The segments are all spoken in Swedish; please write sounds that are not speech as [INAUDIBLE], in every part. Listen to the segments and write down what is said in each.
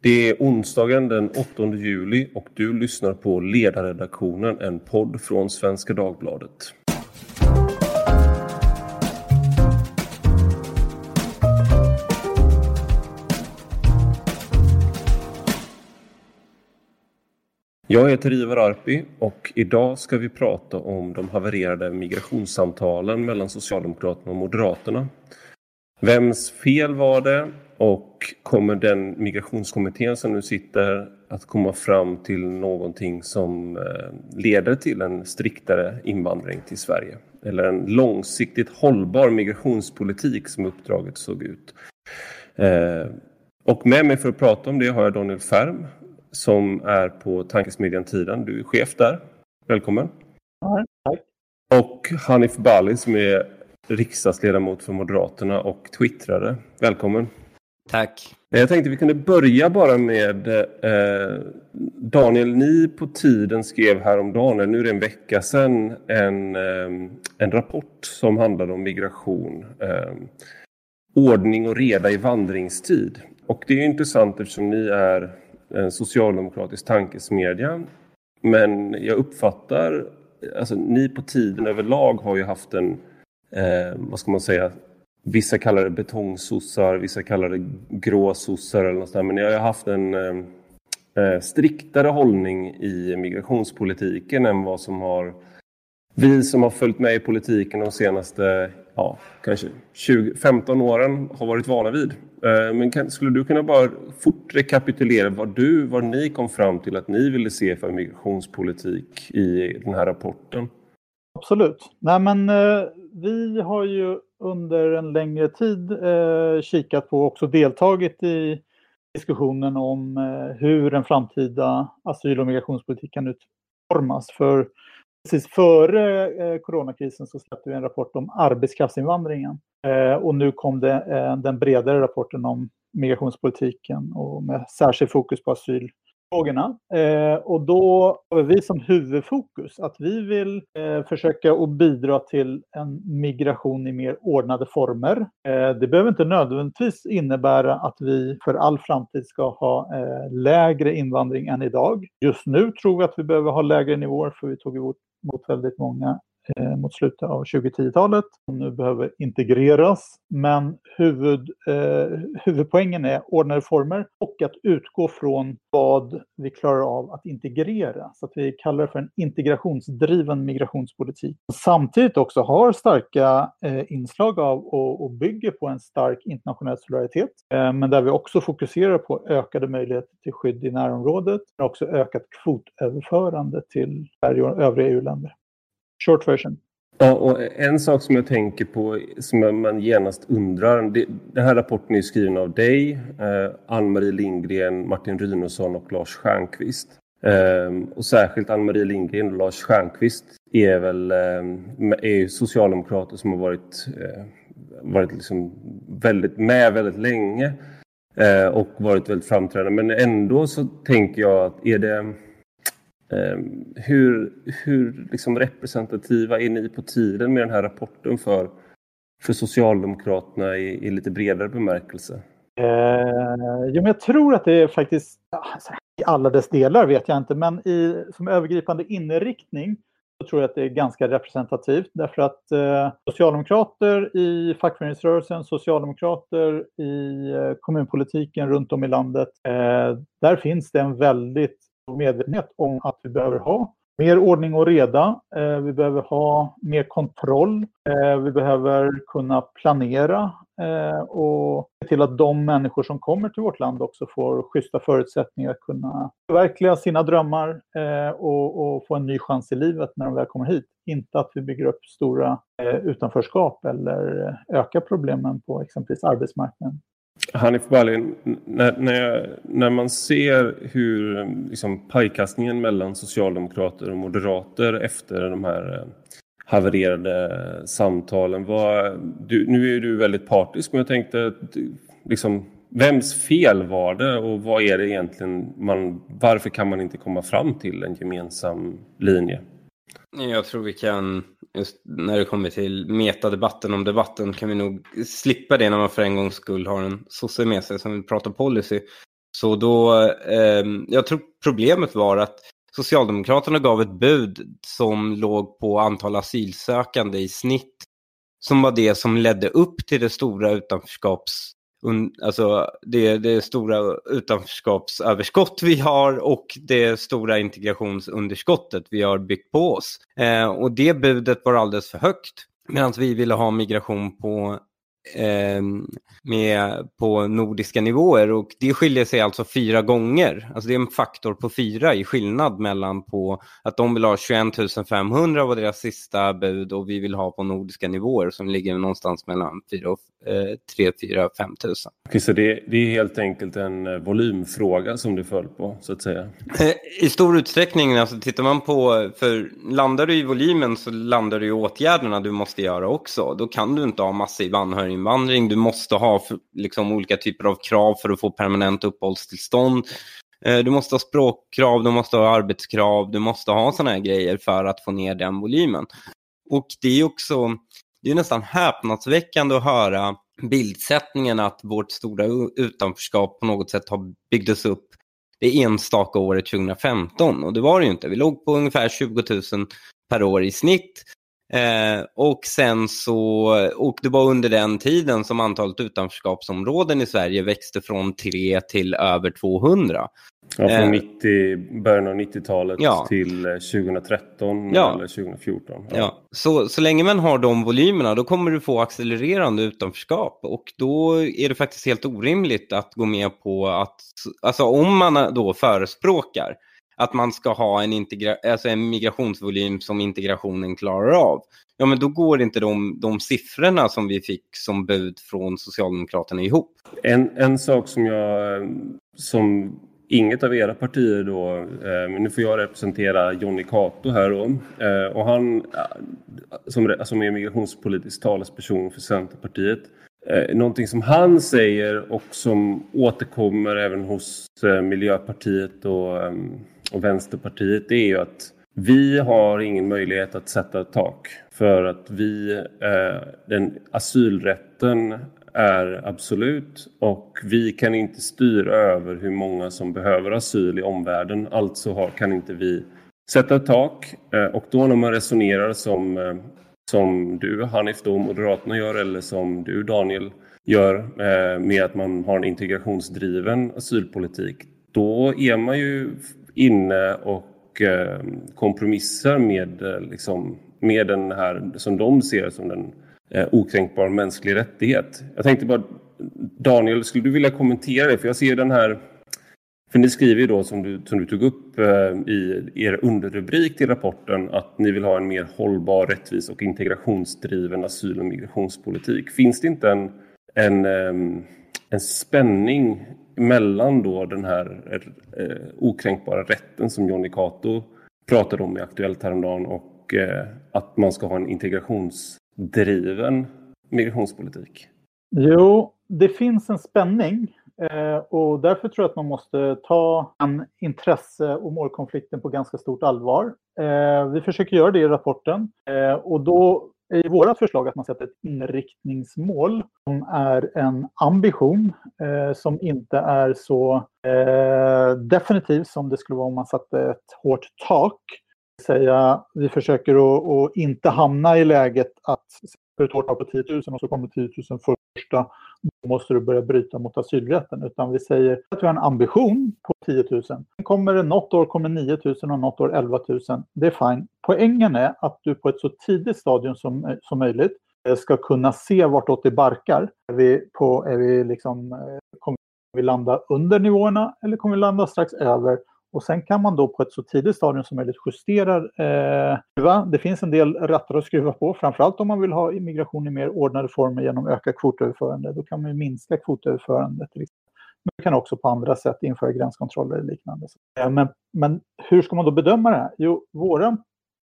Det är onsdagen den 8 juli och du lyssnar på Ledarredaktionen, en podd från Svenska Dagbladet. Jag heter Ivar Arpi och idag ska vi prata om de havererade migrationssamtalen mellan Socialdemokraterna och Moderaterna. Vems fel var det och kommer den migrationskommittén som nu sitter att komma fram till någonting som eh, leder till en striktare invandring till Sverige? Eller en långsiktigt hållbar migrationspolitik som uppdraget såg ut. Eh, och med mig för att prata om det har jag Daniel Färm som är på Tankesmedjan Tiden. Du är chef där. Välkommen. Ja, tack. Och Hanif Bali som är riksdagsledamot för Moderaterna och twittrare. Välkommen. Tack. Eh, jag tänkte vi kunde börja bara med eh, Daniel, ni på Tiden skrev häromdagen, nu är det en vecka sedan, en, eh, en rapport som handlade om migration. Eh, ordning och reda i vandringstid. Och det är intressant eftersom ni är en socialdemokratisk tankesmedja. Men jag uppfattar, alltså ni på Tiden överlag har ju haft en, eh, vad ska man säga, Vissa kallar det betongsossar, vissa kallar det gråsossar eller något sånt. Men jag har haft en eh, eh, striktare hållning i migrationspolitiken än vad som har vi som har följt med i politiken de senaste ja, kanske 20, 15 åren har varit vana vid. Eh, men kan, skulle du kunna bara fort rekapitulera vad du, vad ni kom fram till att ni ville se för migrationspolitik i den här rapporten? Absolut. Nej, men, eh, vi har ju under en längre tid eh, kikat på och också deltagit i diskussionen om eh, hur en framtida asyl och migrationspolitik kan utformas. För precis före eh, coronakrisen så släppte vi en rapport om arbetskraftsinvandringen. Eh, och nu kom det eh, den bredare rapporten om migrationspolitiken och med särskilt fokus på asyl frågorna. Eh, och då har vi som huvudfokus att vi vill eh, försöka att bidra till en migration i mer ordnade former. Eh, det behöver inte nödvändigtvis innebära att vi för all framtid ska ha eh, lägre invandring än idag. Just nu tror vi att vi behöver ha lägre nivåer för vi tog emot väldigt många Eh, mot slutet av 2010-talet som nu behöver integreras. Men huvud, eh, huvudpoängen är ordnade former och att utgå från vad vi klarar av att integrera. Så att vi kallar det för en integrationsdriven migrationspolitik. Samtidigt också har starka eh, inslag av och, och bygger på en stark internationell solidaritet. Eh, men där vi också fokuserar på ökade möjligheter till skydd i närområdet. Men också ökat kvotöverförande till Sverige och övriga EU-länder. Short version. Ja, och en sak som jag tänker på som man genast undrar. Det, den här rapporten är skriven av dig, eh, Ann-Marie Lindgren, Martin Rynosson och Lars Stjernkvist. Eh, och särskilt Ann-Marie Lindgren och Lars Stjernkvist är väl eh, är socialdemokrater som har varit, eh, varit liksom väldigt med väldigt länge eh, och varit väldigt framträdande. Men ändå så tänker jag att är det Ehm, hur, hur liksom representativa är ni på tiden med den här rapporten för, för Socialdemokraterna i, i lite bredare bemärkelse? Eh, jo, men jag tror att det är faktiskt, alltså, i alla dess delar vet jag inte, men i, som övergripande inriktning så tror jag att det är ganska representativt därför att eh, socialdemokrater i fackföreningsrörelsen, socialdemokrater i eh, kommunpolitiken runt om i landet, eh, där finns det en väldigt medvetenhet om att vi behöver ha mer ordning och reda. Eh, vi behöver ha mer kontroll. Eh, vi behöver kunna planera eh, och se till att de människor som kommer till vårt land också får schyssta förutsättningar att kunna förverkliga sina drömmar och, få en ny chans i livet när de väl kommer hit. Inte att vi bygger upp stora utanförskap eller ökar problemen på exempelvis arbetsmarknaden. Hanif Bali, när, när, när, man ser hur liksom, pajkastningen mellan socialdemokrater och moderater efter de här eh, havererade samtalen. Var, du, nu är du väldigt partisk, men jag tänkte liksom, vems fel var det och vad är det egentligen man, varför kan man inte komma fram till en gemensam linje? Jag tror vi kan, just när det kommer till metadebatten om debatten, kan vi nog slippa det när man för en gångs skull har en sosse med sig som vill prata policy. Så då, eh, jag tror problemet var att Socialdemokraterna gav ett bud som låg på antal asylsökande i snitt. Som var det som ledde upp till det stora utanförskaps alltså det, det stora utanförskapsöverskott vi har och det stora integrationsunderskottet vi har byggt på oss. Eh, och det budet var alldeles för högt. Medan vi ville ha migration på med, på nordiska nivåer och det skiljer sig alltså fyra gånger. Alltså det är en faktor på fyra i skillnad mellan på att de vill ha 21 500 var deras sista bud och vi vill ha på nordiska nivåer som ligger någonstans mellan 4 och, eh, 3, 4, 5 000. Okej, så det, det är helt enkelt en eh, volymfråga som du föll på så att säga? [LAUGHS] I stor utsträckning, alltså tittar man på, för landar du i volymen så landar du i åtgärderna du måste göra också. Då kan du inte ha massiv anhöriginvandring, du måste ha liksom, olika typer av krav för att få permanent uppehållstillstånd. Eh, du måste ha språkkrav, du måste ha arbetskrav, du måste ha sådana här grejer för att få ner den volymen. Och det är också, det är nästan häpnadsväckande att höra bildsättningen att vårt stora utanförskap på något sätt har byggts upp det enstaka året 2015 och det var det ju inte. Vi låg på ungefär 20 000 per år i snitt Eh, och sen så, och det var under den tiden som antalet utanförskapsområden i Sverige växte från 3 till över 200. Ja, från 90, eh, början av 90-talet ja. till 2013 ja. eller 2014. Ja. ja. Så, så länge man har de volymerna då kommer du få accelererande utanförskap och då är det faktiskt helt orimligt att gå med på att, alltså om man då förespråkar att man ska ha en, integra- alltså en migrationsvolym som integrationen klarar av. Ja, men då går inte de, de siffrorna som vi fick som bud från Socialdemokraterna ihop. En, en sak som jag, som inget av era partier då, eh, men nu får jag representera Jonny Cato här då, eh, och han eh, som, som är migrationspolitisk talesperson för Centerpartiet, eh, någonting som han säger och som återkommer även hos eh, Miljöpartiet och ehm, och Vänsterpartiet det är ju att vi har ingen möjlighet att sätta ett tak för att vi, eh, den asylrätten är absolut och vi kan inte styra över hur många som behöver asyl i omvärlden. Alltså har, kan inte vi sätta ett tak eh, och då när man resonerar som, eh, som du Hanif då, Moderaterna gör eller som du Daniel gör eh, med att man har en integrationsdriven asylpolitik då är man ju inne och eh, kompromissar med, eh, liksom, med den här som de ser som den eh, okränkbar mänsklig rättighet. Jag tänkte bara, Daniel, skulle du vilja kommentera det? För jag ser den här för ni skriver ju då som du, som du tog upp eh, i er underrubrik till rapporten att ni vill ha en mer hållbar, rättvis och integrationsdriven asyl och migrationspolitik. Finns det inte en, en, eh, en spänning mellan då den här eh, eh okränkbara rätten som Jonny Cato pratade om i Aktuellt häromdagen och eh, att man ska ha en integrationsdriven migrationspolitik? Jo, det finns en spänning eh, och därför tror jag att man måste ta en intresse och målkonflikten på ganska stort allvar. Eh, vi försöker göra det i rapporten eh, och då i vårt förslag att man sätter ett inriktningsmål som är en ambition eh, som inte är så eh, definitiv som det skulle vara om man satte ett hårt tak. Säga, vi försöker att, att inte hamna i läget att sätta ett hårt tak på 10 000 och så kommer 10 000 första, då måste du börja bryta mot asylrätten. Utan vi säger att vi har en ambition på 10 000. Sen kommer det något år kommer 9 000 och något år 11 000. Det är fine. Poängen är att du på ett så tidigt stadium som, som möjligt eh, ska kunna se vartåt det barkar. Är vi, på, är vi liksom, eh, kommer vi landa under nivåerna eller kommer vi landa strax över? Och sen kan man då på ett så tidigt stadium som möjligt justera eh, Det finns en del rattar att skruva på, framförallt om man vill ha immigration i mer ordnade former genom ökat kvotöverförande. Då kan man minska kvotöverförandet. Men man kan också på andra sätt införa gränskontroller och liknande. Eh, men, men hur ska man då bedöma det här? Jo, våran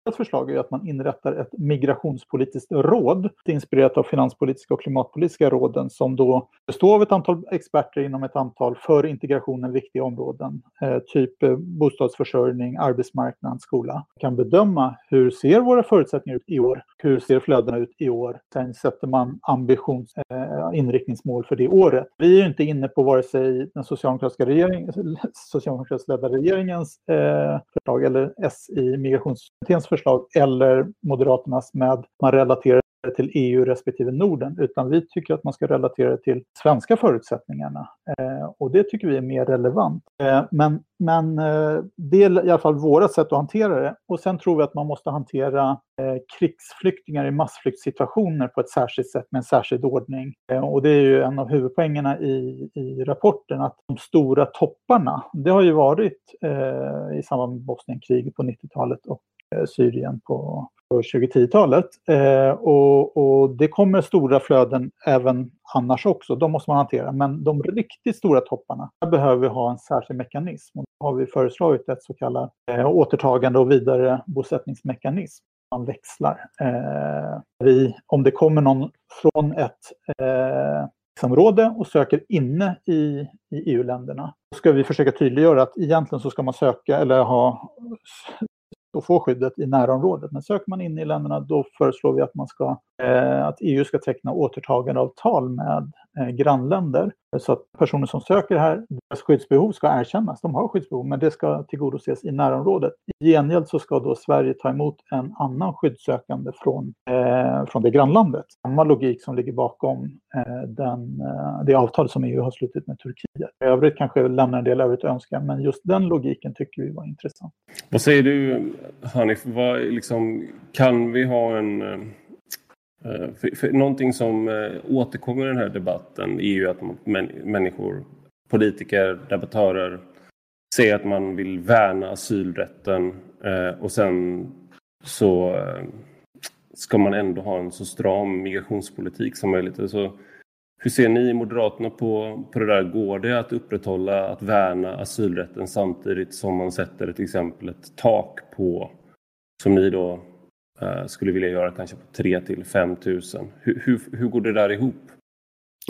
ett förslag är att man inrättar ett migrationspolitiskt råd, inspirerat av finanspolitiska och klimatpolitiska råden som då består av ett antal experter inom ett antal för integrationen viktiga områden, eh, typ eh, bostadsförsörjning, arbetsmarknad, skola. Kan bedöma hur ser våra förutsättningar ut i år? Hur ser flödena ut i år? Sen sätter man ambitions, eh, inriktningsmål för det året. Vi är inte inne på vare sig den socialdemokratiska regeringen, socialdemokratiskt ledda regeringens förslag eller S i migrationskommitténs förslag eller Moderaternas med man relaterar till EU respektive Norden, utan vi tycker att man ska relatera det till svenska förutsättningarna. Eh, och det tycker vi är mer relevant. Eh, men men eh, det är i alla fall vårt sätt att hantera det. Och sen tror vi att man måste hantera eh, krigsflyktingar i massflyktssituationer på ett särskilt sätt med en särskild ordning. Eh, och det är ju en av huvudpoängerna i, i rapporten att de stora topparna, det har ju varit eh, i samband med Bosnienkriget på 90-talet och Eh, Syrien på på 2010-talet. Eh, och, och, det kommer stora flöden även annars också. De måste man hantera. Men de riktigt stora topparna, där behöver vi ha en särskild mekanism. Och då har vi föreslagit ett så kallat eh, återtagande och vidare bosättningsmekanism. Man växlar. Eh, vi, om det kommer någon från ett eh, område och söker inne i, i EU-länderna. Då ska vi försöka tydliggöra att egentligen så ska man söka eller ha och få skyddet i närområdet. Men söker man in i länderna då föreslår vi att, man ska, Eh, att EU ska teckna återtagandeavtal med eh, grannländer så att personer som söker här, deras skyddsbehov ska erkännas. De har skyddsbehov, men det ska tillgodoses i närområdet. I gengäld så ska då Sverige ta emot en annan skyddssökande från, eh, från det grannlandet. Samma logik som ligger bakom eh, den, eh, det avtal som EU har slutit med Turkiet. I övrigt kanske lämnar en del övrigt att önska, men just den logiken tycker vi var intressant. Vad säger du Hanif, vad, liksom, kan vi ha en Eh, Eh, för, för någonting som eh, återkommer i den här debatten är ju att människor, politiker, debattörer säger att man vill värna asylrätten eh, och sen så ska man ändå ha en så stram migrationspolitik som möjligt. Så hur ser ni i Moderaterna på, på det där? Går det att upprätthålla, att värna asylrätten samtidigt som man sätter till exempel ett tak på, som ni då Eh, skulle vilja göra kanske på 3 till 5 000. Hur, hur, hur går det där ihop?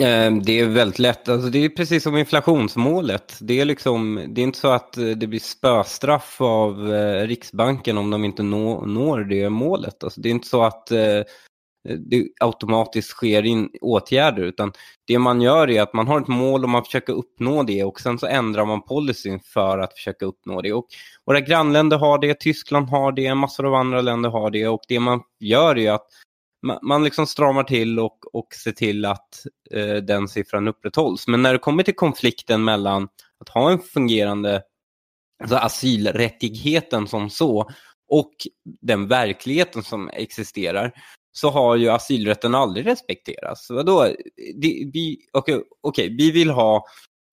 Ehm, det är väldigt lätt. Alltså det är precis som inflationsmålet. Det är, liksom, det är inte så att eh, det blir spöstraff av eh, Riksbanken om de inte når, når det målet. Alltså det är inte så att Eh, det automatiskt sker in åtgärder utan det man gör är att man har ett mål och man försöker uppnå det och sen så ändrar man policyn för att försöka uppnå det. Och våra grannländer har det, Tyskland har det, massor av andra länder har det och det man gör är att man liksom stramar till och, och ser till att eh, den siffran upprätthålls. Men när det kommer till konflikten mellan att ha en fungerande alltså asylrättigheten som så och den verkligheten som existerar, så har ju asylrätten aldrig respekterats. Vadå? Det, vi, okay, okay, vi vill ha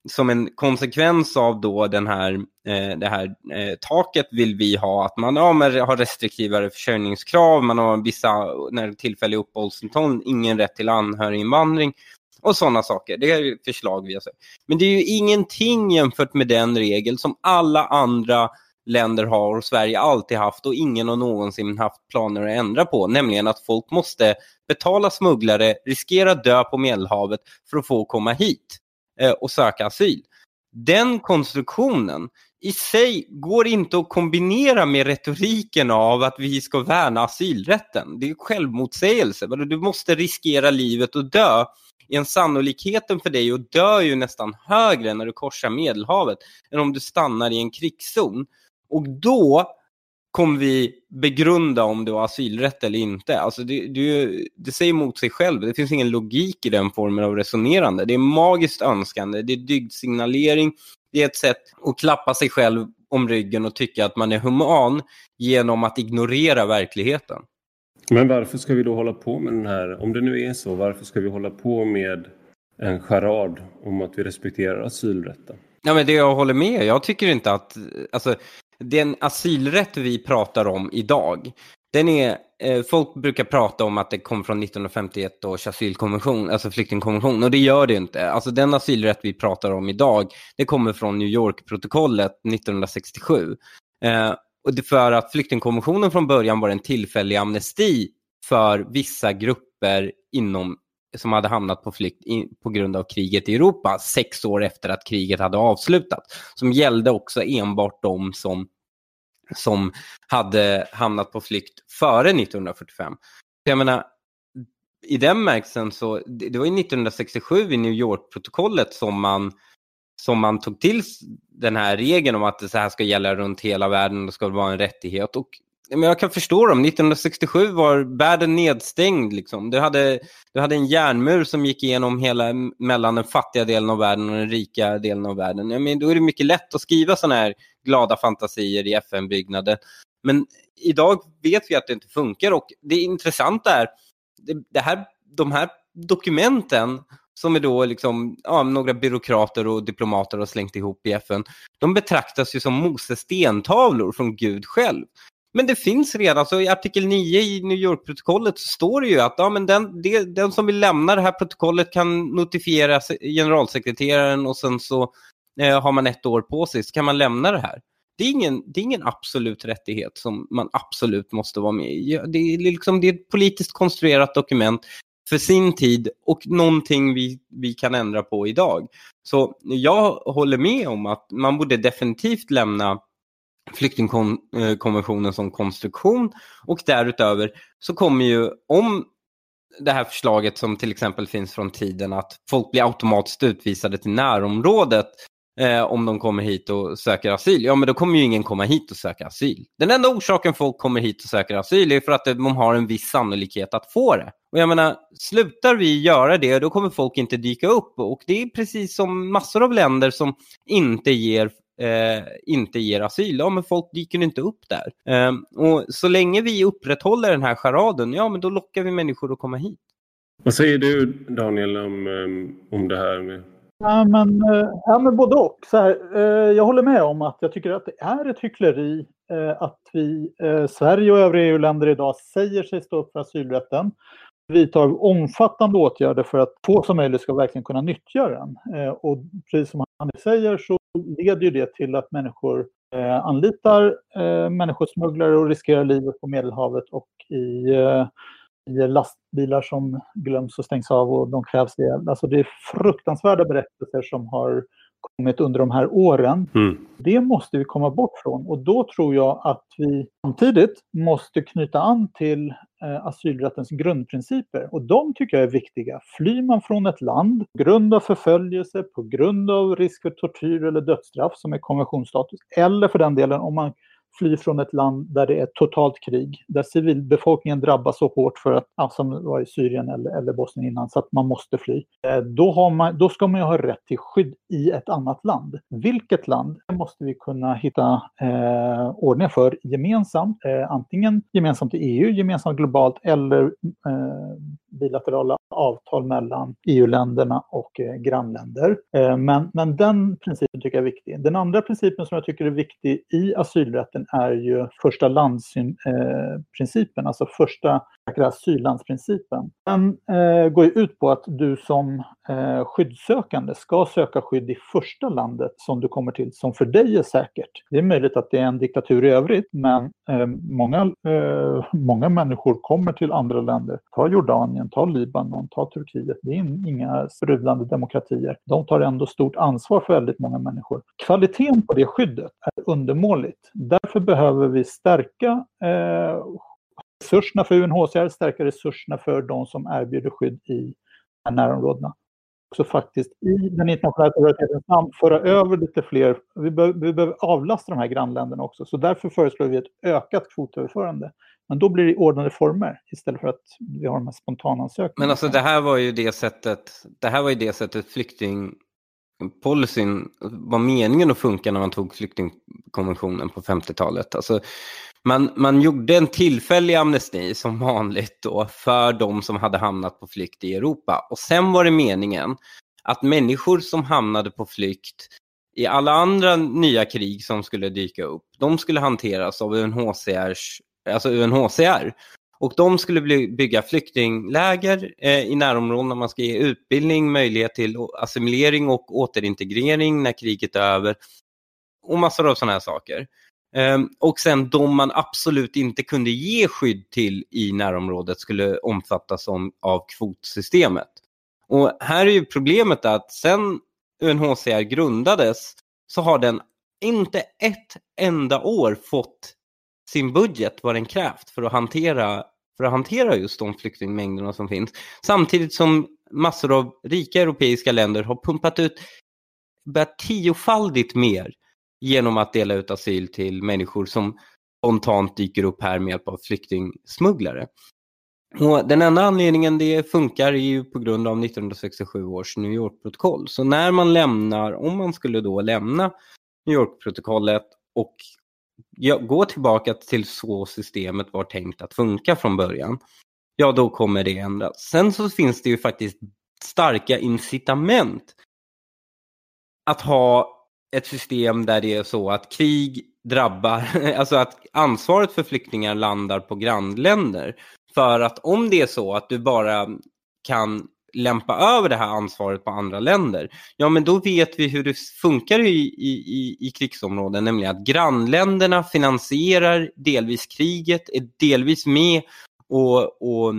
som en konsekvens av då den här, eh, det här eh, taket vill vi ha att man, ja, har restriktivare försörjningskrav, man har vissa, när tillfälliga uppehållstillstånd, ingen rätt till anhöriginvandring och sådana saker. Det är förslag vi har sett. Men det är ju ingenting jämfört med den regel som alla andra länder har och Sverige alltid haft och ingen har någonsin haft planer att ändra på, nämligen att folk måste betala smugglare, riskera dö på Medelhavet för att få komma hit eh, och söka asyl. Den konstruktionen i sig går inte att kombinera med retoriken av att vi ska värna asylrätten. Det är självmotsägelse. Du måste riskera livet och dö. En sannolikheten för dig att dö är ju nästan högre när du korsar Medelhavet än om du stannar i en krigszon. Och då kommer vi begrunda om det var asylrätt eller inte. Alltså det, det, det säger emot sig själv. Det finns ingen logik i den formen av resonerande. Det är magiskt önskande, det är dygdsignalering, det är ett sätt att klappa sig själv om ryggen och tycka att man är human genom att ignorera verkligheten. Men varför ska vi då hålla på med den här, om det nu är så, varför ska vi hålla på med en charad om att vi respekterar asylrätten? Ja, men det jag håller med, jag tycker inte att, alltså den asylrätt vi pratar om idag, den är, eh, folk brukar prata om att det kom från 1951 års asylkonvention, alltså flyktingkonvention, och det gör det inte. Alltså den asylrätt vi pratar om idag, det kommer från New York-protokollet 1967. Eh, och det för att flyktingkonventionen från början var en tillfällig amnesti för vissa grupper inom som hade hamnat på flykt in, på grund av kriget i Europa sex år efter att kriget hade avslutats. Som gällde också enbart de som, som hade hamnat på flykt före 1945. Jag menar, i den märkelsen så, det, det var ju 1967 i New York-protokollet som man, som man tog till den här regeln om att det så här ska gälla runt hela världen och det ska vara en rättighet. Och men jag kan förstå dem. 1967 var världen nedstängd. Liksom. Du, hade, du hade en järnmur som gick igenom hela, mellan den fattiga delen av världen och den rika delen av världen. Jag men, då är det mycket lätt att skriva sådana här glada fantasier i FN-byggnader. Men idag vet vi att det inte funkar och det intressanta är det, det här, de här dokumenten som är då liksom, ja, några byråkrater och diplomater har slängt ihop i FN, de betraktas ju som Moses stentavlor från Gud själv. Men det finns redan, så i artikel 9 i New York-protokollet så står det ju att ja, men den, det, den som vill lämna det här protokollet kan notifiera generalsekreteraren och sen så eh, har man ett år på sig så kan man lämna det här. Det är, ingen, det är ingen absolut rättighet som man absolut måste vara med i. Det är, liksom, det är ett politiskt konstruerat dokument för sin tid och någonting vi, vi kan ändra på idag. Så jag håller med om att man borde definitivt lämna flyktingkonventionen som konstruktion och därutöver så kommer ju om det här förslaget som till exempel finns från tiden att folk blir automatiskt utvisade till närområdet eh, om de kommer hit och söker asyl. Ja, men då kommer ju ingen komma hit och söka asyl. Den enda orsaken folk kommer hit och söker asyl är för att de har en viss sannolikhet att få det. Och jag menar, slutar vi göra det, då kommer folk inte dyka upp. Och det är precis som massor av länder som inte ger eh, inte ger asyl, ja men folk dyker inte upp där. Eh, och så länge vi upprätthåller den här charaden, ja men då lockar vi människor att komma hit. Vad säger du Daniel om, eh, om det här med Ja men, eh, ja, men både och. Så här, eh, jag håller med om att jag tycker att det är ett hyckleri att vi, Sverige och övriga EU-länder idag säger sig stå upp för asylrätten vidtar omfattande åtgärder för att få som möjligt ska verkligen kunna nyttja den. Eh, och precis som han säger så leder ju det till att människor eh, anlitar eh, människosmugglare och riskerar livet på Medelhavet och i, i lastbilar som glöms och stängs av och de krävs ihjäl. Alltså det är fruktansvärda berättelser som har kommit under de här åren. Mm. Det måste vi komma bort från och då tror jag att vi samtidigt måste knyta an till eh, asylrättens grundprinciper och de tycker jag är viktiga. Flyr man från ett land på grund av förföljelse, på grund av risk för tortyr eller dödsstraff som är konventionsstatus eller för den delen om man fly från ett land där det är totalt krig, där civilbefolkningen drabbas så hårt för att, ja, som var i Syrien eller, eller Bosnien innan, så att man måste fly. Eh, då, har man, då ska man ju ha rätt till skydd i ett annat land. Vilket land måste vi kunna hitta eh, ordningar för gemensamt, eh, antingen gemensamt i EU, gemensamt globalt eller eh, bilaterala avtal mellan EU-länderna och eh, grannländer. Eh, men, men den principen tycker jag är viktig. Den andra principen som jag tycker är viktig i asylrätten är ju första landsprincipen, eh, alltså första asyllandsprincipen. Den eh, går ju ut på att du som eh, skyddssökande ska söka skydd i första landet som du kommer till, som för dig är säkert. Det är möjligt att det är en diktatur i övrigt, men eh, många, eh, många människor kommer till andra länder. Ta Jordanien, ta Libanon, ta Turkiet. Det är inga sprudlande demokratier. De tar ändå stort ansvar för väldigt många människor. Kvaliteten på det skyddet är undermåligt. Därför behöver vi stärka eh, resurserna för UNHCR, stärka resurserna för de som erbjuder skydd i närområdena. Också faktiskt i den internationella solidaritetens namn föra över lite fler, vi, be, vi behöver avlasta de här grannländerna också, så därför föreslår vi ett ökat kvotöverförande. Men då blir det i ordnade former istället för att vi har de här spontanansökningarna. Men alltså det här var ju det sättet, det här var ju det sättet flyktingpolicyn var meningen att funka när man tog flyktingkonventionen på 50-talet. Alltså man, man gjorde en tillfällig amnesti som vanligt då för de som hade hamnat på flykt i Europa. Och sen var det meningen att människor som hamnade på flykt i alla andra nya krig som skulle dyka upp, de skulle hanteras av UNHCRs, alltså UNHCR. Och de skulle bygga flyktingläger eh, i närområdena. Man ska ge utbildning, möjlighet till assimilering och återintegrering när kriget är över. Och massor av sådana här saker. Ehm, och sen de man absolut inte kunde ge skydd till i närområdet skulle omfattas av kvotsystemet. Och här är ju problemet att sen UNHCR grundades så har den inte ett enda år fått sin budget vad den krävt för att hantera, för att hantera just de flyktingmängderna som finns. Samtidigt som massor av rika europeiska länder har pumpat ut tiofaldigt mer genom att dela ut asyl till människor som spontant dyker upp här med hjälp av flyktingsmugglare. Och den enda anledningen det funkar är ju på grund av 1967 års New York-protokoll. Så när man lämnar, om man skulle då lämna New York-protokollet och gå tillbaka till så systemet var tänkt att funka från början, ja då kommer det ändras. Sen så finns det ju faktiskt starka incitament att ha ett system där det är så att krig drabbar, [LAUGHS] alltså att ansvaret för flyktingar landar på grannländer. För att om det är så att du bara kan lämpa över det här ansvaret på andra länder, ja men då vet vi hur det funkar i, i, i krigsområden, nämligen att grannländerna finansierar delvis kriget, är delvis med och, och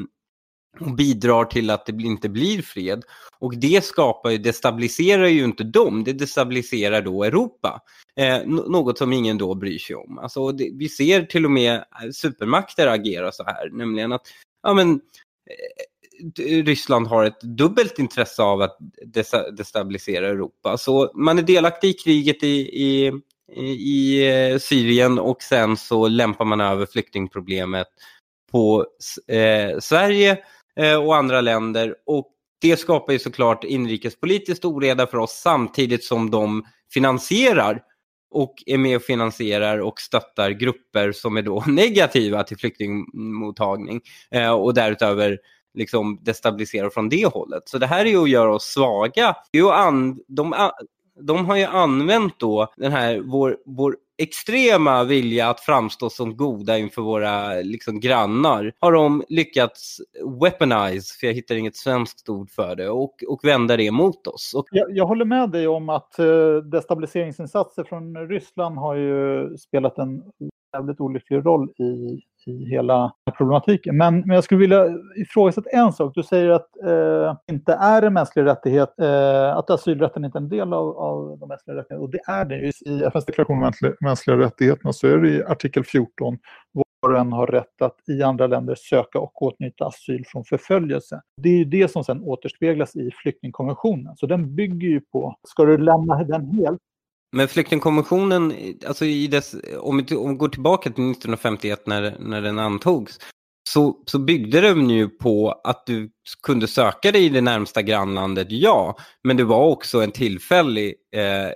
och bidrar till att det inte blir fred. Och det skapar ju, destabiliserar ju inte dem, det destabiliserar då Europa. Eh, något som ingen då bryr sig om. Alltså, det, vi ser till och med eh, supermakter agera så här, nämligen att ja, men, eh, Ryssland har ett dubbelt intresse av att destabilisera Europa. Så man är delaktig i kriget i, i, i eh, Syrien och sen så lämpar man över flyktingproblemet på eh, Sverige Eh, och andra länder. Och det skapar ju såklart inrikespolitiskt oreda för oss samtidigt som de finansierar och är med och finansierar och stöttar grupper som är då [LAUGHS] negativa till flyktingmottagning eh, och därutöver liksom destabiliserar från det hållet. Så det här är ju att göra oss svaga. De, de har ju använt då den här, vår, vår extrema vilja att framstå som goda inför våra liksom, grannar har de lyckats weaponize, för jag hittar inget svenskt ord för det, och, och vända det mot oss. Och... Jag, jag håller med dig om att uh, destabiliseringsinsatser från Ryssland har ju spelat en väldigt olycklig roll i i hela problematiken. Men, men jag skulle vilja ifrågasätta en sak. Du säger att eh, inte är en mänsklig rättighet, eh, att asylrätten inte är en del av, av de mänskliga rättigheterna. Och det är det ju. I FNs deklaration om mänskliga rättigheterna så är det i artikel 14 var och en har rätt att i andra länder söka och åtnjuta asyl från förföljelse. Det är ju det som sen återspeglas i flyktingkonventionen. Så den bygger ju på, ska du lämna den helt men flyktingkonventionen, alltså i dess, om vi, om vi går tillbaka till 1951 när, när den antogs, så, så byggde den ju på att du kunde söka dig i det närmsta grannlandet, ja. Men det var också en tillfällig, eh,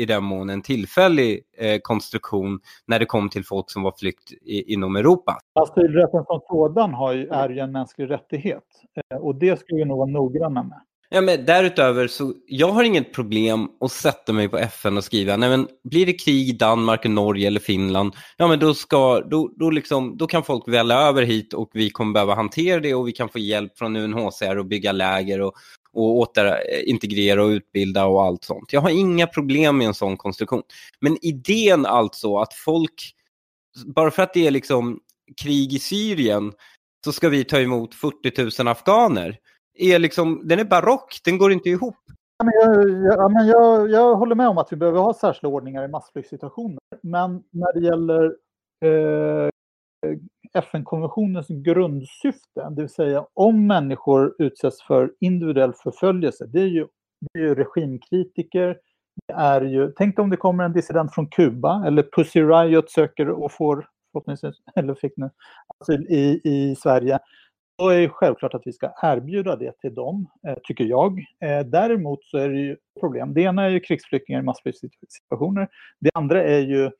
i den mån en tillfällig eh, konstruktion när det kom till folk som var flykt i, inom Europa. Asylrätten som sådan har ju, är ju en mänsklig rättighet eh, och det ska vi nog vara noggranna med. Ja, men därutöver så jag har inget problem att sätta mig på FN och skriva, nej men blir det krig i Danmark, Norge eller Finland, ja men då, ska, då, då, liksom, då kan folk välla över hit och vi kommer behöva hantera det och vi kan få hjälp från UNHCR och bygga läger och, och återintegrera eh, och utbilda och allt sånt. Jag har inga problem med en sån konstruktion. Men idén alltså att folk, bara för att det är liksom krig i Syrien, så ska vi ta emot 40 000 afghaner är liksom, den är barock, den går inte ihop. Ja, men jag, jag, men jag, jag håller med om att vi behöver ha särskilda ordningar i massflyktssituationer. Men när det gäller eh, FN-konventionens grundsyfte, det vill säga om människor utsätts för individuell förföljelse, det är ju, det är ju regimkritiker, det är ju, tänk om det kommer en dissident från Kuba eller Pussy Riot söker och får, eller fick nu, asyl i, i Sverige då är det självklart att vi ska erbjuda det till dem, eh, tycker jag. Eh, däremot så är det ju problem. Det ena är ju krigsflyktingar i massflyktssituationer. Det andra är ju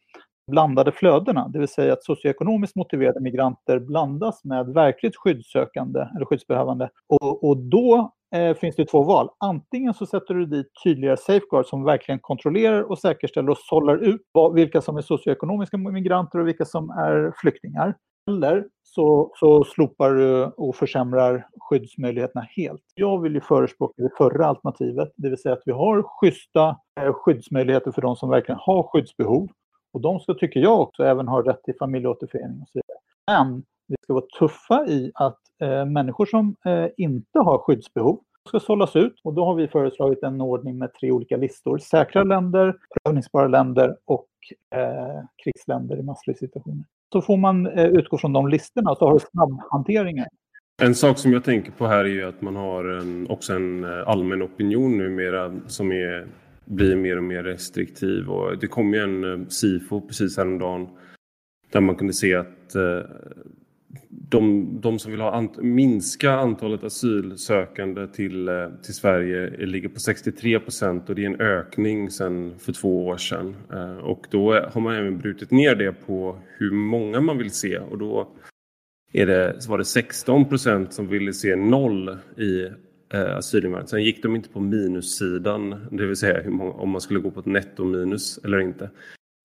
blandade flödena, det vill säga att socioekonomiskt motiverade migranter blandas med verkligt skyddssökande eller skyddsbehövande. Och, och då eh, finns det två val. Antingen så sätter du dit tydligare safeguards som verkligen kontrollerar och säkerställer och sållar ut vilka som är socioekonomiska migranter och vilka som är flyktingar. Eller så, så slopar du och försämrar skyddsmöjligheterna helt. Jag vill ju förespråka det förra alternativet, det vill säga att vi har schyssta eh, skyddsmöjligheter för de som verkligen har skyddsbehov. Och de ska, tycker jag också, även ha rätt till familjeåterförening och så vidare. Men vi ska vara tuffa i att eh, människor som eh, inte har skyddsbehov ska sållas ut och då har vi föreslagit en ordning med tre olika listor. Säkra länder, prövningsbara länder och eh, krigsländer i massflyktssituationer. Så får man eh, utgå från de listorna och så har du snabbhanteringen. En sak som jag tänker på här är ju att man har en, också en eh, allmän opinion numera som är, blir mer och mer restriktiv. Och det kom ju en eh, SIFO precis häromdagen där man kunde se att eh, de, de som vill ha ant, minska antalet asylsökande till, eh, till Sverige eh, ligger på 63 procent och det är en ökning sedan för två år sedan. Eh, och då har man även brutit ner det på hur många man vill se och då är det, så var det 16 procent som ville se noll i eh, asylinvandring. Sen gick de inte på minussidan, det vill säga många, om man skulle gå på ett nettominus eller inte.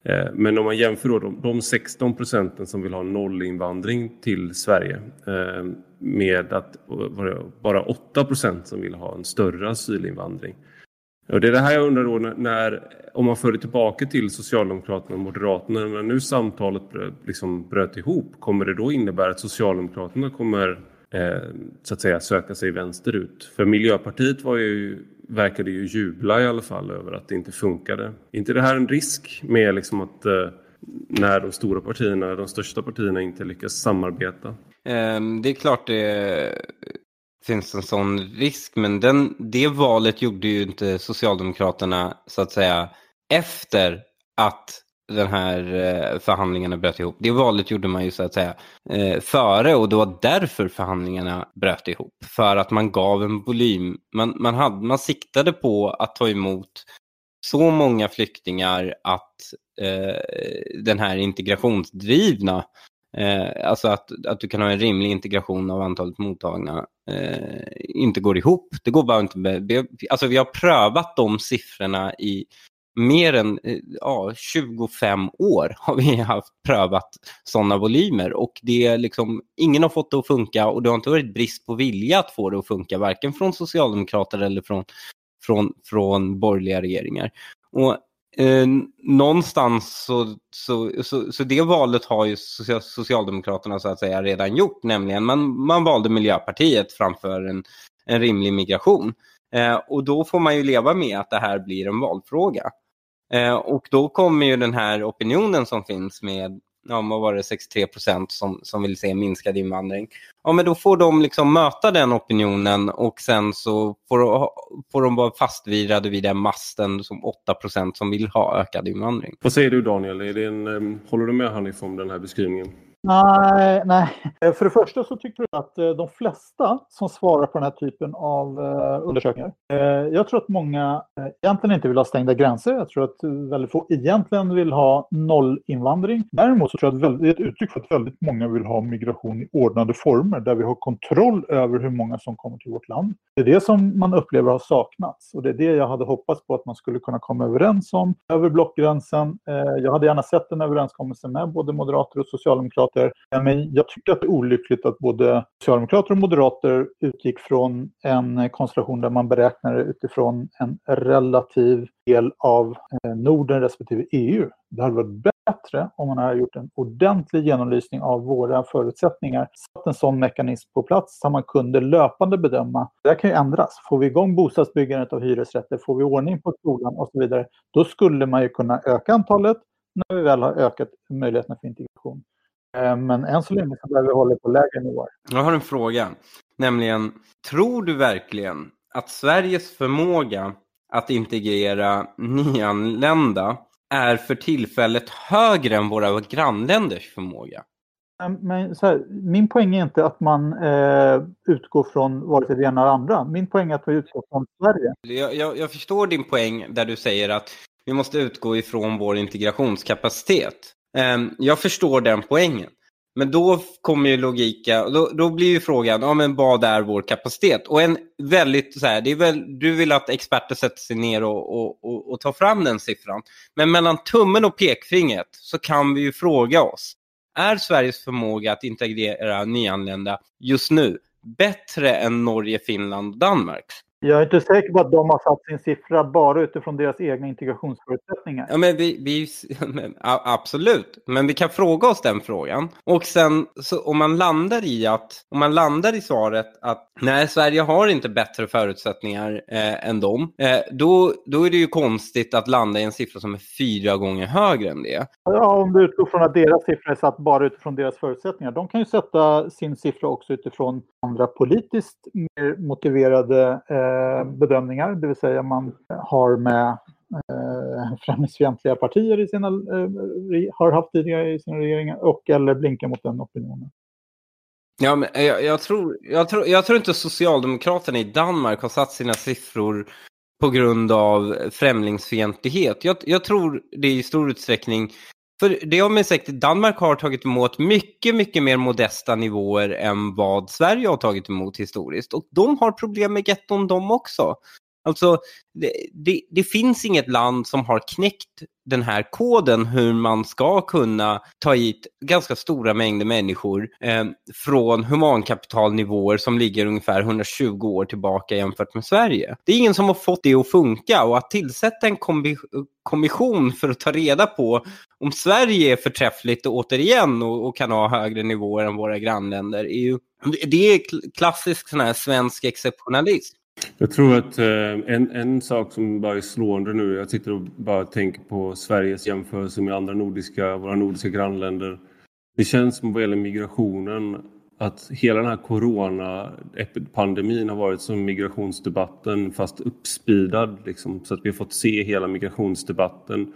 Eh, men om man jämför då de, de 16 procenten som vill ha nollinvandring till Sverige eh, med att bara 8 procent som vill ha en större asylinvandring. Och det är det här jag undrar då när, om man för det tillbaka till Socialdemokraterna och Moderaterna, när nu samtalet bröt, liksom bröt ihop, kommer det då innebära att Socialdemokraterna kommer eh, så att säga söka sig vänsterut? För Miljöpartiet var ju verkade ju jubla i alla fall över att det inte funkade. Är inte det här en risk med liksom att eh, när de stora partierna, de största partierna inte lyckas samarbeta? Ehm, det är klart det finns en sån risk, men den, det valet gjorde ju inte Socialdemokraterna så att säga efter att den här eh, förhandlingarna bröt ihop. Det valet gjorde man ju så att säga eh, före och det var därför förhandlingarna bröt ihop. För att man gav en volym. Man, man, hade, man siktade på att ta emot så många flyktingar att eh, den här integrationsdrivna, eh, alltså att, att du kan ha en rimlig integration av antalet mottagna, eh, inte går ihop. Det går bara inte. Alltså vi har prövat de siffrorna i mer än eh, ja, 25 år har vi [LAUGHS] haft prövat sådana volymer och det är liksom, ingen har fått det att funka och det har inte varit brist på vilja att få det att funka, varken från socialdemokrater eller från, från, från borgerliga regeringar. Och eh, någonstans så, så, så, så, det valet har ju Socialdemokraterna så att säga redan gjort, nämligen man, man valde Miljöpartiet framför en, en rimlig migration. Eh, och då får man ju leva med att det här blir en valfråga. Eh, och då kommer ju den här opinionen som finns med ja, vad var det, 63 procent som, som vill se minskad invandring. Ja, men då får de liksom möta den opinionen och sen så får, får de vara fastvirade vid den masten som 8 procent som vill ha ökad invandring. Vad säger du Daniel? Är det en, eh, håller du med Hanif om den här beskrivningen? Nej, nej. Eh, för det första så tycker jag att eh, de flesta som svarar på den här typen av eh, undersökningar. Jag tror att många egentligen inte vill ha stängda gränser. Jag tror att väldigt få egentligen vill ha nollinvandring. Däremot så tror jag att det är ett uttryck för att väldigt många vill ha migration i ordnade former där vi har kontroll över hur många som kommer till vårt land. Det är det som man upplever har saknats och det är det jag hade hoppats på att man skulle kunna komma överens om över blockgränsen. Jag hade gärna sett en överenskommelse med både moderater och socialdemokrater socialdemokrater. Men jag tycker att det är olyckligt att både socialdemokrater och moderater utgick från en konstellation där man beräknade utifrån en relativ del av eh, Norden respektive EU. Det hade varit bättre om man hade gjort en ordentlig genomlysning av våra förutsättningar. Satt en sån mekanism på plats så man kunde löpande bedöma. Det här kan ju ändras. Får vi igång bostadsbyggandet av hyresrätter, får vi ordning på skolan och så vidare. Då skulle man ju kunna öka antalet när vi väl har ökat möjligheterna för integration. Eh, men än så länge så behöver vi hålla på lägre nivåer. Jag har en fråga. Nämligen, tror du verkligen att Sveriges förmåga att integrera nyanlända är för tillfället högre än våra grannländers förmåga? Men här, min poäng är inte att man eh, utgår från vare sig det ena eller andra. Min poäng är att vi utgår från Sverige. Jag, jag, jag förstår din poäng där du säger att vi måste utgå ifrån vår integrationskapacitet. Ehm, jag förstår den poängen. Men då kommer ju logiken, då, då blir ju frågan, ja, men vad är vår kapacitet? Och en väldigt så här, det är väl, du vill att experter sätter sig ner och, och, och, och tar fram den siffran. Men mellan tummen och pekfingret så kan vi ju fråga oss, är Sveriges förmåga att integrera nyanlända just nu bättre än Norge, Finland och Danmark? Jag är inte säker på att de har satt sin siffra bara utifrån deras egna integrationsförutsättningar. Ja, men vi, vi, absolut, men vi kan fråga oss den frågan. Och sen så om man landar i att om man landar i svaret att nej, Sverige har inte bättre förutsättningar eh, än dem, eh, då, då är det ju konstigt att landa i en siffra som är fyra gånger högre än det. Ja, om du utgår från att deras siffra är satt bara utifrån deras förutsättningar. De kan ju sätta sin siffra också utifrån andra politiskt mer motiverade eh, Eh, bedömningar, det vill säga man har med eh, främlingsfientliga partier i sina, eh, har haft tidigare i sina regeringar och eller blinkar mot den opinionen. Ja, men eh, jag, jag, tror, jag, tror, jag tror inte Socialdemokraterna i Danmark har satt sina siffror på grund av främlingsfientlighet. Jag, jag tror det i stor utsträckning för det har man sagt, Danmark har tagit emot mycket, mycket mer modesta nivåer än vad Sverige har tagit emot historiskt. Och de har problem med getton de också. Alltså, det, det, det, finns inget land som har knäckt den här koden hur man ska kunna ta hit ganska stora mängder människor eh, från humankapitalnivåer som ligger ungefär 120 år tillbaka jämfört med Sverige. Det är ingen som har fått det att funka och att tillsätta en kommission för att ta reda på om Sverige är förträffligt återigen och, och kan ha högre nivåer än våra grannländer är ju det är klassisk sån här svensk exceptionalism. Jag tror att eh, en, en sak som bara är slående nu, jag sitter och bara tänker på Sveriges jämförelse med andra nordiska, våra nordiska grannländer. Det känns som vad gäller migrationen att hela den här coronapandemin har varit som migrationsdebatten fast uppspidad. Liksom, så att vi har fått se hela migrationsdebatten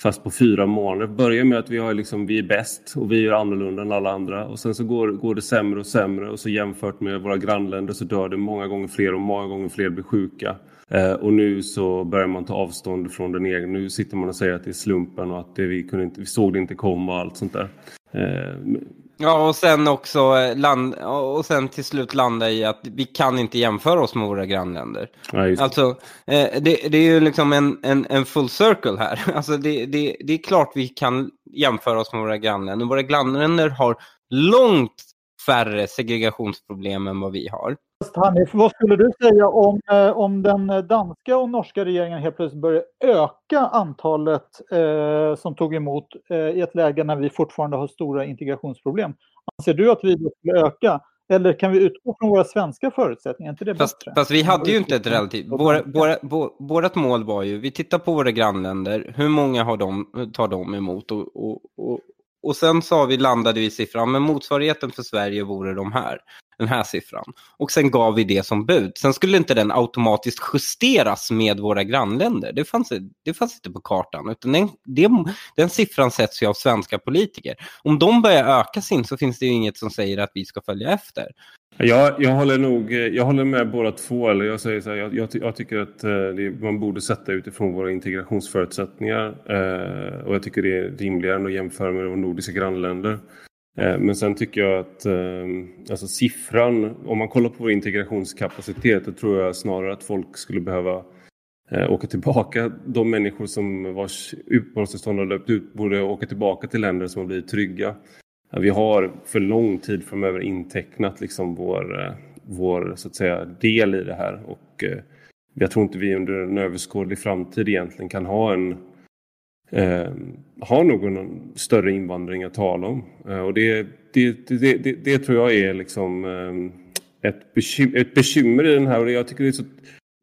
Fast på fyra månader. Börjar med att vi, har liksom, vi är bäst och vi är annorlunda än alla andra. Och sen så går, går det sämre och sämre och så jämfört med våra grannländer så dör det många gånger fler och många gånger fler blir sjuka. Eh, och nu så börjar man ta avstånd från den egna. Nu sitter man och säger att det är slumpen och att det, vi, kunde inte, vi såg det inte komma och allt sånt där. Eh, Ja, och sen också eh, land, och sen till slut landa i att vi kan inte jämföra oss med våra grannländer. Ja, alltså, eh, det, det, är ju liksom en, en, en full circle här. [LAUGHS] Alltså, det, det, det är klart vi kan jämföra oss med våra grannländer. Våra grannländer har långt färre segregationsproblem än vad vi har. Hanif, vad skulle du säga om, eh, om den danska och norska regeringen helt plötsligt börjar öka antalet eh, som tog emot eh, i ett läge när vi fortfarande har stora integrationsproblem? Anser du att vi skulle öka? Eller kan vi utgå från våra svenska förutsättningar? Inte det fast, bättre? Fast vi hade ju inte ett relativt... Våra, våra, vårat mål var ju, vi tittar på våra grannländer, hur många har de, tar de emot? Och, och, och, och sen sa vi, landade vi i siffran, men motsvarigheten för Sverige vore de här den här siffran. Och sen gav vi det som bud. Sen skulle inte den automatiskt justeras med våra grannländer. Det fanns, det fanns inte på kartan. Utan den, den, den siffran sätts ju av svenska politiker. Om de börjar öka sin så finns det ju inget som säger att vi ska följa efter. Jag, jag håller nog jag håller med båda två. Eller jag, säger så här, jag, jag, jag, tycker att eh, det, man borde sätta utifrån våra integrationsförutsättningar. Eh, och jag tycker det är rimligare än att jämföra med våra nordiska grannländer. Eh, men sen tycker jag att ehm, alltså siffran, om man kollar på vår integrationskapacitet, då tror jag snarare att folk skulle behöva eh, åka tillbaka. De människor som vars uppehållstillstånd har löpt ut borde åka tillbaka till länder som har blivit trygga. Vi har för lång tid framöver intecknat liksom vår, eh, vår så att säga, del i det här och jag tror inte vi under en överskådlig framtid egentligen kan ha en eh, har någon större invandring att tala om. Eh, och det, det, det, det, det tror jag är liksom eh, ett, bekym ett bekymmer i den här. Och jag tycker det är så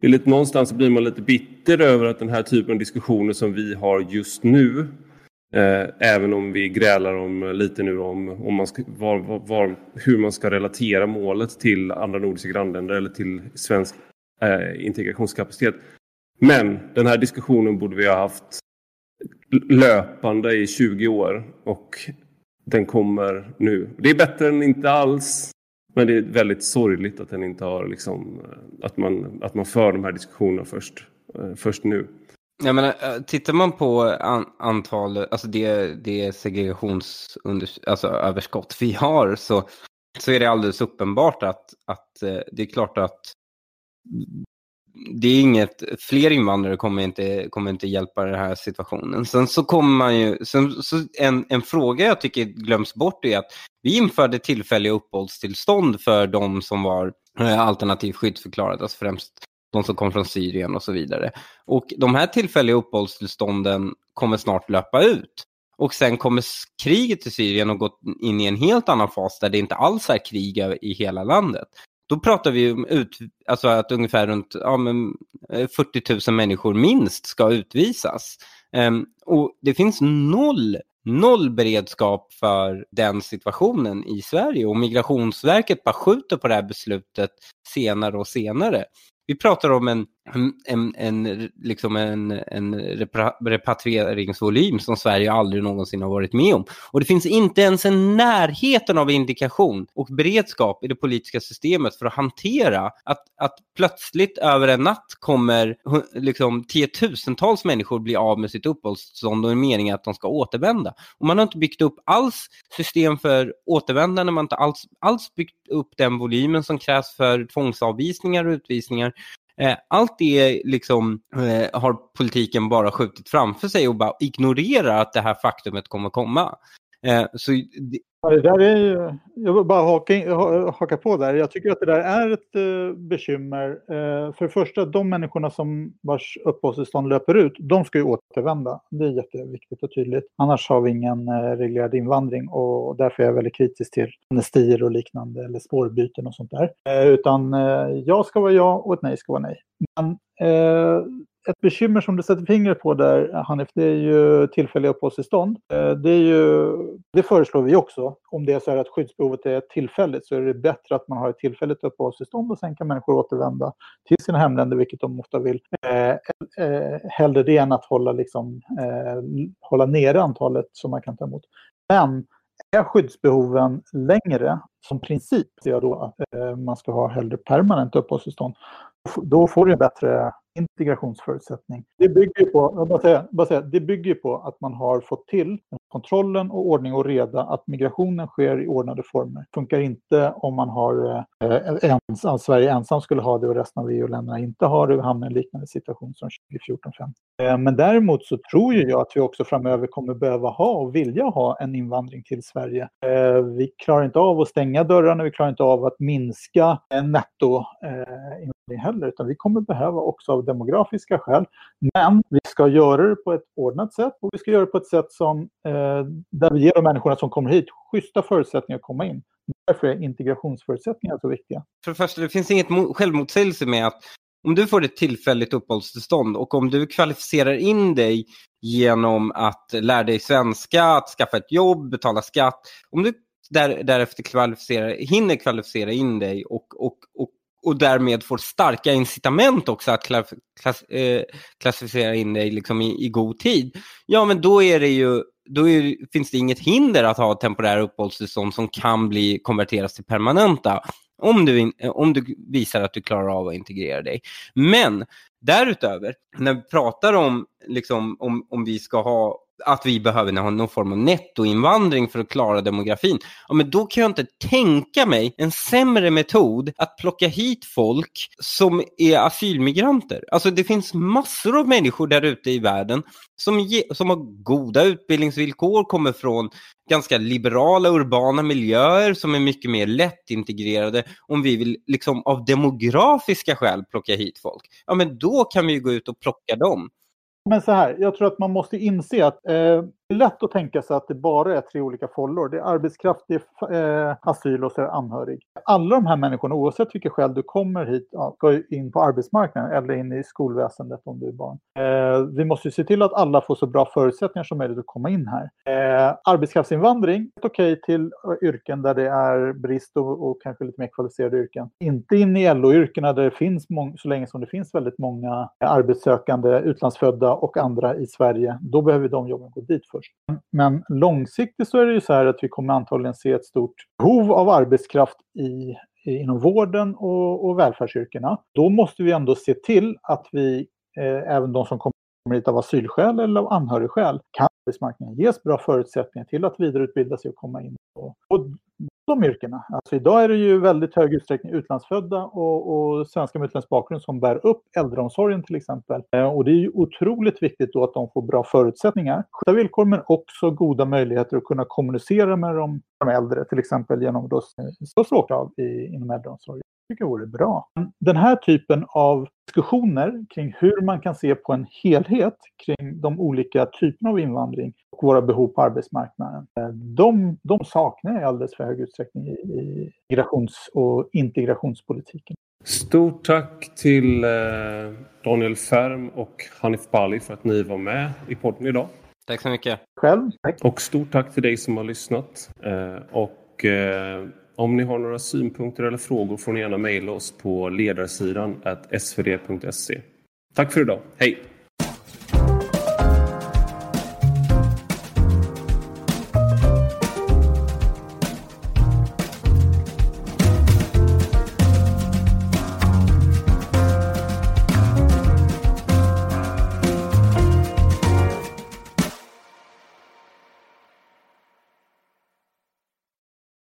det är lite, någonstans blir man lite bitter över att den här typen av diskussioner som vi har just nu eh, även om vi grälar om lite nu om, om man ska, var, var, hur man ska relatera målet till andra nordiska grannländer eller till svensk eh, integrationskapacitet. Men den här diskussionen borde vi ha haft löpande i 20 år och den kommer nu. Det är bättre än inte alls. Men det är väldigt sorgligt att den inte har liksom, eh, att man, att man för de här diskussionerna först, eh, först nu. Jag menar, eh, tittar man på an, antal, alltså det, det segregationsöverskott alltså vi har så, så är det alldeles uppenbart att, att det är klart att det är inget, fler invandrare kommer inte, kommer inte hjälpa den här situationen. Sen så kommer man ju, sen, så en, en fråga jag tycker glöms bort är att vi införde tillfälliga uppehållstillstånd för de som var eh, alternativt skyddsförklarade, alltså främst de som kom från Syrien och så vidare. Och de här tillfälliga uppehållstillstånden kommer snart löpa ut. Och sen kommer kriget i Syrien och gått in i en helt annan fas där det inte alls är krig i hela landet. Då pratar vi om ut, alltså att ungefär runt ja, men eh, 40 000 människor minst ska utvisas. Um, och det finns noll noll beredskap för den situationen i Sverige och Migrationsverket bara skjuter på det här beslutet senare och senare. Vi pratar om en, en, en, liksom en, en repatrieringsvolym som Sverige aldrig någonsin har varit med om. Och det finns inte ens en närheten av indikation och beredskap i det politiska systemet för att hantera att, att plötsligt över en natt kommer liksom, tiotusentals människor bli av med sitt uppehållstillstånd och är meningen att de ska återvända. Och man har inte byggt upp alls system för återvändande, man har inte alls, alls byggt upp den volymen som krävs för tvångsavvisningar och utvisningar. Eh, allt det liksom, eh, har politiken bara skjutit framför sig och bara ignorerar att det här faktumet kommer komma. Eh, så det där är ju, jag vill bara haka, haka på där. Jag tycker att det där är ett eh, bekymmer. Eh, för det första, de människorna som vars uppehållstillstånd löper ut, de ska ju återvända. Det är jätteviktigt och tydligt. Annars har vi ingen eh, reglerad invandring och därför är jag väldigt kritisk till amnestier och liknande eller spårbyten och sånt där. utan ja ska vara ja och ett nej ska vara nej. Men ett bekymmer som du sätter fingret på där, Hanif, det är ju tillfälliga uppehållstillstånd. Eh, det, är ju, det föreslår vi också. Om det är så här att skyddsbehovet är tillfälligt så är det bättre att man har ett tillfälligt uppehållstillstånd och sen kan människor återvända till sina hemländer, vilket de ofta vill. Eh, eh, hellre det än att hålla, liksom, eh, hålla nere antalet som man kan ta emot. Men är skyddsbehoven längre, som princip, ser jag då att eh, man ska ha hellre permanent uppehållstillstånd. Då får du en bättre integrationsförutsättning. Det bygger på, bara säga, bara säga, det bygger på att man har fått till kontrollen och ordning och reda, att migrationen sker i ordnade former. Det funkar inte om man har eh, ens, alltså Sverige ensam skulle ha det och resten av EU-länderna inte har det och hamnar i en liknande situation som 2014-15. Eh, men däremot så tror jag att vi också framöver kommer behöva ha och vilja ha en invandring till Sverige. Eh, vi klarar inte av att stänga dörrarna, vi klarar inte av att minska eh, eh, det heller, utan vi kommer behöva också av demografiska skäl. Men vi ska göra det på ett ordnat sätt och vi ska göra det på ett sätt som, eh, där vi ger de människorna som kommer hit schyssta förutsättningar att komma in. Därför är integrationsförutsättningar så viktiga. För det första, det finns inget självmotsägelse med att om du får ett tillfälligt uppehållstillstånd och om du kvalificerar in dig genom att lära dig svenska, att skaffa ett jobb, betala skatt. Om du där, därefter kvalificerar, hinner kvalificera in dig och, och, och och därmed får starka incitament också att klass, klass, eh, klassificera in dig liksom i, i, god tid, ja men då är det ju då är, finns det inget hinder att ha temporära uppehållstillstånd som kan bli konverteras till permanenta om du, om du visar att du klarar av att integrera dig. Men därutöver, när vi pratar om, liksom, om, om vi ska ha att vi behöver ha någon form av nettoinvandring för att klara demografin. Ja, men då kan jag inte tänka mig en sämre metod att plocka hit folk som är asylmigranter. Alltså det finns massor av människor där ute i världen som, ge, som har goda utbildningsvillkor, kommer från ganska liberala urbana miljöer som är mycket mer lättintegrerade om vi vill liksom av demografiska skäl plocka hit folk. Ja men då kan vi gå ut och plocka dem. Men så här, jag tror att man måste inse att eh, är lätt att tänka sig att det bara är tre olika follor. Det är arbetskraft, det är eh, asyl och så är det anhörig. Alla de här människorna, oavsett vilket skäl du kommer hit, ja, ska in på arbetsmarknaden eller in i skolväsendet om du är barn. Eh, vi måste se till att alla får så bra förutsättningar som möjligt att komma in här. Eh, arbetskraftsinvandring, är okej okay till yrken där det är brist och, och, kanske lite mer kvalificerade yrken. Inte in i LO-yrkena där det finns, så länge som det finns väldigt många arbetssökande, utlandsfödda och andra i Sverige. Då behöver de jobben gå dit först. Men långsiktigt så är det ju så här att vi kommer antagligen se ett stort behov av arbetskraft i, inom vården och, och välfärdsyrkena. Då måste vi ändå se till att vi, eh, även de som kommer hit av asylskäl eller av anhörigskäl, kan arbetsmarknaden ges bra förutsättningar till att vidareutbilda sig och komma in. Och, och de yrkena. Alltså idag är det ju väldigt hög utsträckning utlandsfödda och, och svenskar med utländsk bakgrund som bär upp äldreomsorgen till exempel. Eh, och det är ju otroligt viktigt då att de får bra förutsättningar, goda villkor men också goda möjligheter att kunna kommunicera med de, de äldre, till exempel genom då språkkrav inom äldreomsorgen tycker jag vore bra. Den här typen av diskussioner kring hur man kan se på en helhet kring de olika typerna av invandring och våra behov på arbetsmarknaden. Eh, de, de saknar jag i alldeles för hög utsträckning i, i migrations och integrationspolitiken. Stort tack till eh, Daniel Färm och Hanif Bali för att ni var med i podden idag. Tack så mycket. Själv. Tack. Och stort tack till dig som har lyssnat. Eh, och om ni har några synpunkter eller frågor får ni gärna mejla oss på ledarsidan svd.se. Tack för idag. Hej!